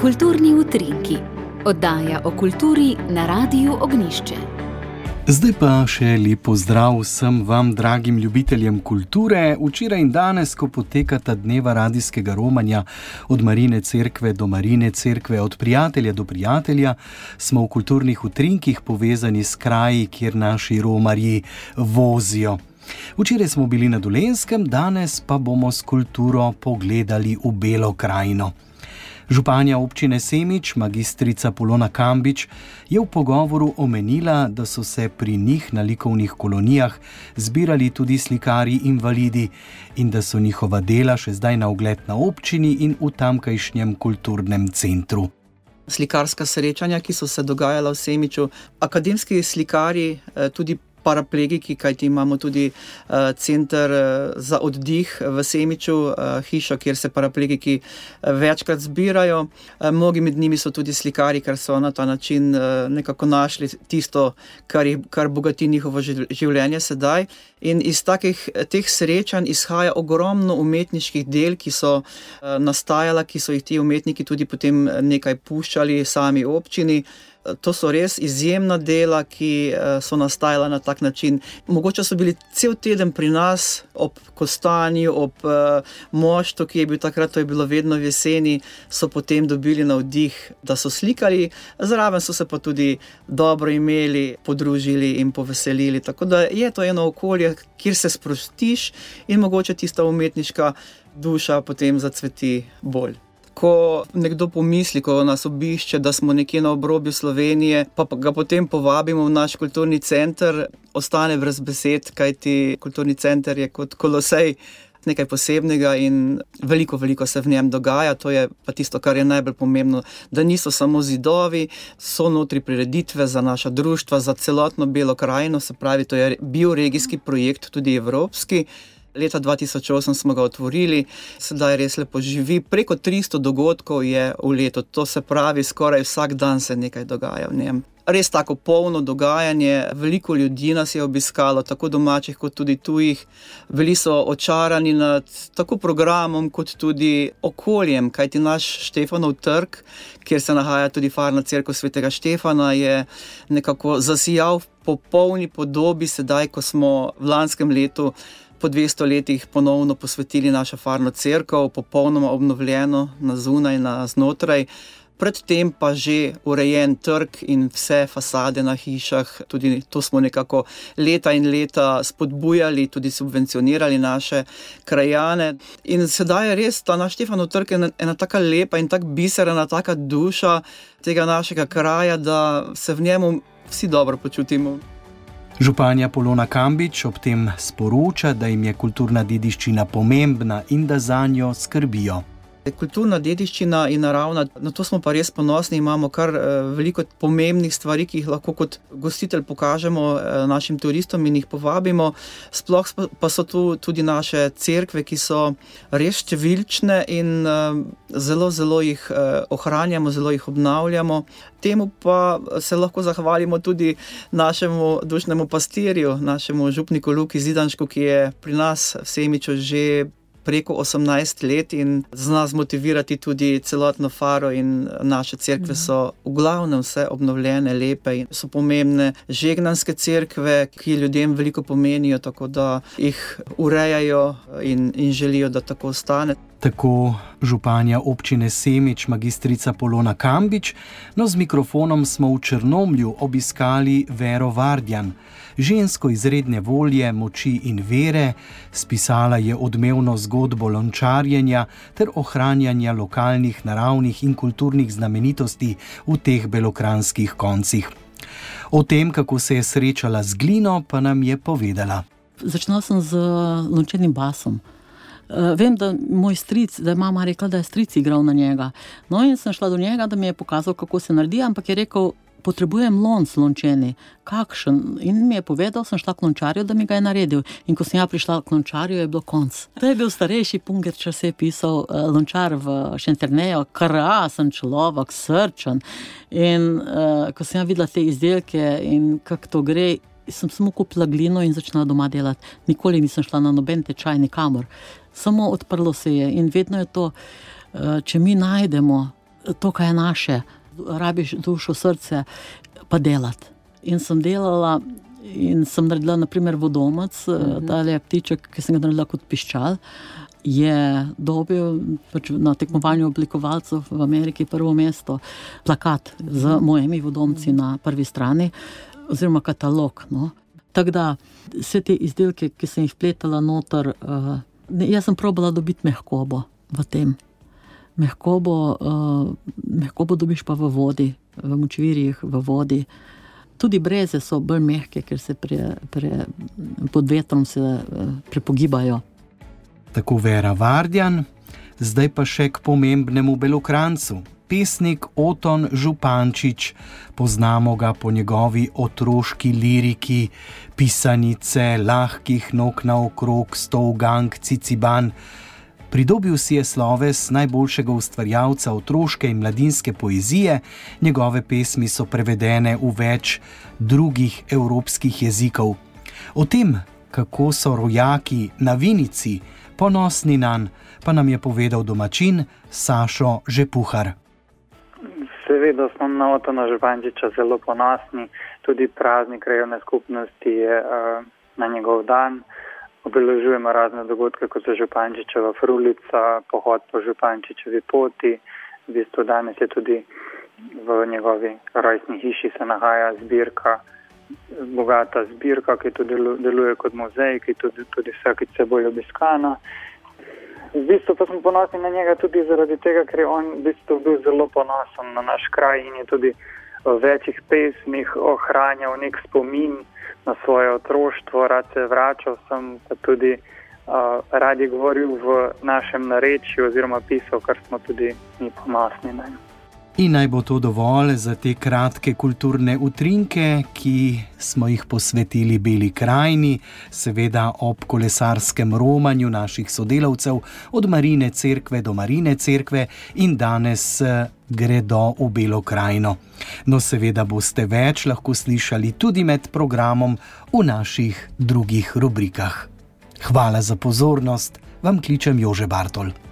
Kulturni utrinki, oddaja o kulturi na Radiu Ognišče. Zdaj pa še lepo zdrav vsem vam, dragim ljubiteljem kulture. Včeraj in danes, ko potekata dneva radijskega romanja od Marine Cerkve do Marine Cerkve, od prijatelja do prijatelja, smo v kulturnih utrinkih povezani s kraji, kjer naši romarji vozijo. Včeraj smo bili na Dolenskem, danes pa bomo s kulturo pogledali v Belo krajino. Županja občine Semič, magistrica Polona Kambič, je v pogovoru omenila, da so se pri njih na likovnih kolonijah zbirali tudi slikari invalidi in da so njihova dela še zdaj na ogled na občini in v tamkajšnjem kulturnem centru. Slikarska srečanja, ki so se dogajala v Semiču, akademski slikari, eh, tudi paraplegiki, kajti imamo tudi uh, center uh, za oddih v Semiču, uh, hišo, kjer se paraplegiki večkrat zbirajo. Uh, mnogi med njimi so tudi slikari, ker so na ta način uh, nekako našli tisto, kar, je, kar bogati njihovo življenje sedaj. In iz takih teh srečanj izhaja ogromno umetniških del, ki so uh, nastajala, ki so jih ti umetniki tudi potem nekaj puščali sami občini. To so res izjemna dela, ki eh, so nastajala na tak način. Mogoče so bili cel teden pri nas, ob kostanju, ob uh, moštu, ki je bil takrat, to je bilo vedno v jeseni, so potem dobili navdih, da so slikali, zraven so se pa tudi dobro imeli, podružili in poveselili. Tako da je to eno okolje, kjer se sprostiš in mogoče tista umetniška duša potem zacveti bolj ko nekdo pomisli, ko nas obišče, da smo nekje na obrobju Slovenije, pa ga potem povabimo v naš kulturni center, ostane brez besed, kajti kulturni center je kot kolosej. Nekaj posebnega in veliko, veliko se v njem dogaja. To je pa tisto, kar je najbolj pomembno, da niso samo zidovi, so notri prireditve za naša društva, za celotno Belo krajino, se pravi, to je bil regijski projekt, tudi evropski. Leta 2008 smo ga otvorili, sedaj res lepo živi. Preko 300 dogodkov je v letu, to se pravi, skoraj vsak dan se nekaj dogaja v njem. Res tako polno dogajanje, veliko ljudi nas je obiskalo, tako domačih kot tudi tujih. Bili so očarani nad tako programom, kot tudi okoljem, kajti naš Štefanov trg, kjer se nahaja tudi farna crkva svetega Štefana, je nekako zasijal v popolni podobi, sedaj, ko smo v lanskem letu po 200 letih ponovno posvetili našo farno crkvo, popolnoma obnovljeno na zunaj na znotraj. Predtem pa že urejen trg in vse fasade na hišah, tudi to smo nekako leta in leta spodbujali, tudi subvencionirali naše krajane. In sedaj je res ta naš Štefanov trg ena, ena tako lepa in tako biserna, tako duša tega našega kraja, da se v njemu vsi dobro počutimo. Županja Polona Kambič ob tem sporoča, da jim je kulturna dediščina pomembna in da za njo skrbijo. Kulturna dediščina in naravna, na to smo pa res ponosni. Imamo kar eh, veliko pomembnih stvari, ki jih lahko kot gostitelj pokažemo eh, našim turistom in jih povabimo. Sploh pa so tu tudi naše cerkve, ki so res številčne in eh, zelo, zelo jih ohranjamo, zelo jih obnavljamo. Temu pa se lahko zahvalimo tudi našemu dušnemu pastirju, našemu župniku Luki Zidanšku, ki je pri nas vsemičo že preko 18 let in zna zmotivirati tudi celotno faro. Naše crkve so v glavnem vse obnovljene, lepe in so pomembne. Žegnanske crkve, ki ljudem veliko pomenijo, tako da jih urejajo in, in želijo, da tako ostane. Tako županja občine Semič, magistrica Polona Kambič, no z mikrofonom smo v Črnomlju obiskali Vero Vardjan žensko izredne volje, moči in vere, spisala je odmevno zgodbo lončarjenja ter ohranjanja lokalnih naravnih in kulturnih znamenitosti v teh belokranskih koncih. O tem, kako se je srečala z glino, pa nam je povedala. Začela sem z lončenim basom. Uh, vem, da moj stric, da je mama rekla, da je stric igral na njega. No, in sem šla do njega, da mi je pokazal, kako se naredi, ampak je rekel, potrebujem lonc lončeni, kakšen. In mi je povedal, sem šla k lončarju, da mi ga je naredil. In ko sem ja prišla k lončarju, je bilo konc. To je bil starejši punker, če se je pisal uh, lončar v Šenterneju, krasen človek, srčen. In uh, ko sem ja videla te izdelke in kako to gre. Sem samo kupila glino in začela doma delati. Nikoli nisem šla na noben tečaj, nikamor. samo odprlo se je in vedno je to, uh, če mi najdemo to, kar je naše, rabiš dušo, srce, pa delati. In sem delala. In sem naredila, naprimer, vodomec, uh mhm. -huh. ta je ptiček, ki sem ga naredila kot piščal. Je dobil pač na tekmovanju oblikovalcev v Ameriki prvo mesto, plakat z mhm. mojimi vodomci na prvi strani, oziroma katalog. No. Tako da vse te izdelke, ki sem jih pletala noter, uh, jaz sem probala dobiti mehkobo v tem. Mehkobo, uh, mehkobo dobiš pa v vodi, v močvirjih, v vodi. Tudi breze so bolj mehke, ker se pre, pre, pod vetrom se, uh, prepogibajo. Tako vera Vardjan, zdaj pa še k pomembnemu belokrancu. Pesnik Oton Župančič, poznamo ga po njegovi otroški liriki, pisanice, lahkih nog na okrog, stolgang, ciciban. Pridobil si je sloves najboljšega ustvarjalca otroške in mladinske poezije, njegove pesmi so prevedene v več drugih evropskih jezikov. O tem, kako so rojaki na Vinici ponosni na njega, pa nam je povedal domačin Sašo Žepuhar. Seveda smo na Otona Župančiča zelo ponosni, tudi praznik krajovne skupnosti je uh, na njegov dan obeležujemo razne dogodke, kot so Župančičeva frulica, pohod po Župančičevi poti. V bistvu danes je tudi v njegovi rojstni hiši se nahaja zbirka, bogata zbirka, ki tudi deluje kot muzej, ki tudi, tudi vsakeč se bolj obiskana. V bistvu pa smo ponosni na njega tudi zaradi tega, ker je on v bistvu bil zelo ponosen na naš kraj in je tudi v večjih pesmih ohranjal nek spomin na svoje otroštvo, rad se vračal sem, pa tudi uh, rad je govoril v našem narečju oziroma pisal, kar smo tudi mi ponosni na njem. In naj bo to dovolj za te kratke kulturne utrinke, ki smo jih posvetili Beli krajini, seveda ob kolesarskem romanju naših sodelavcev, od Marine Cerkve do Marine Cerkve in danes eh, gredo v Belo krajino. No, seveda boste več lahko slišali tudi med programom v naših drugih rubrikah. Hvala za pozornost, vam kličem Jože Bartol.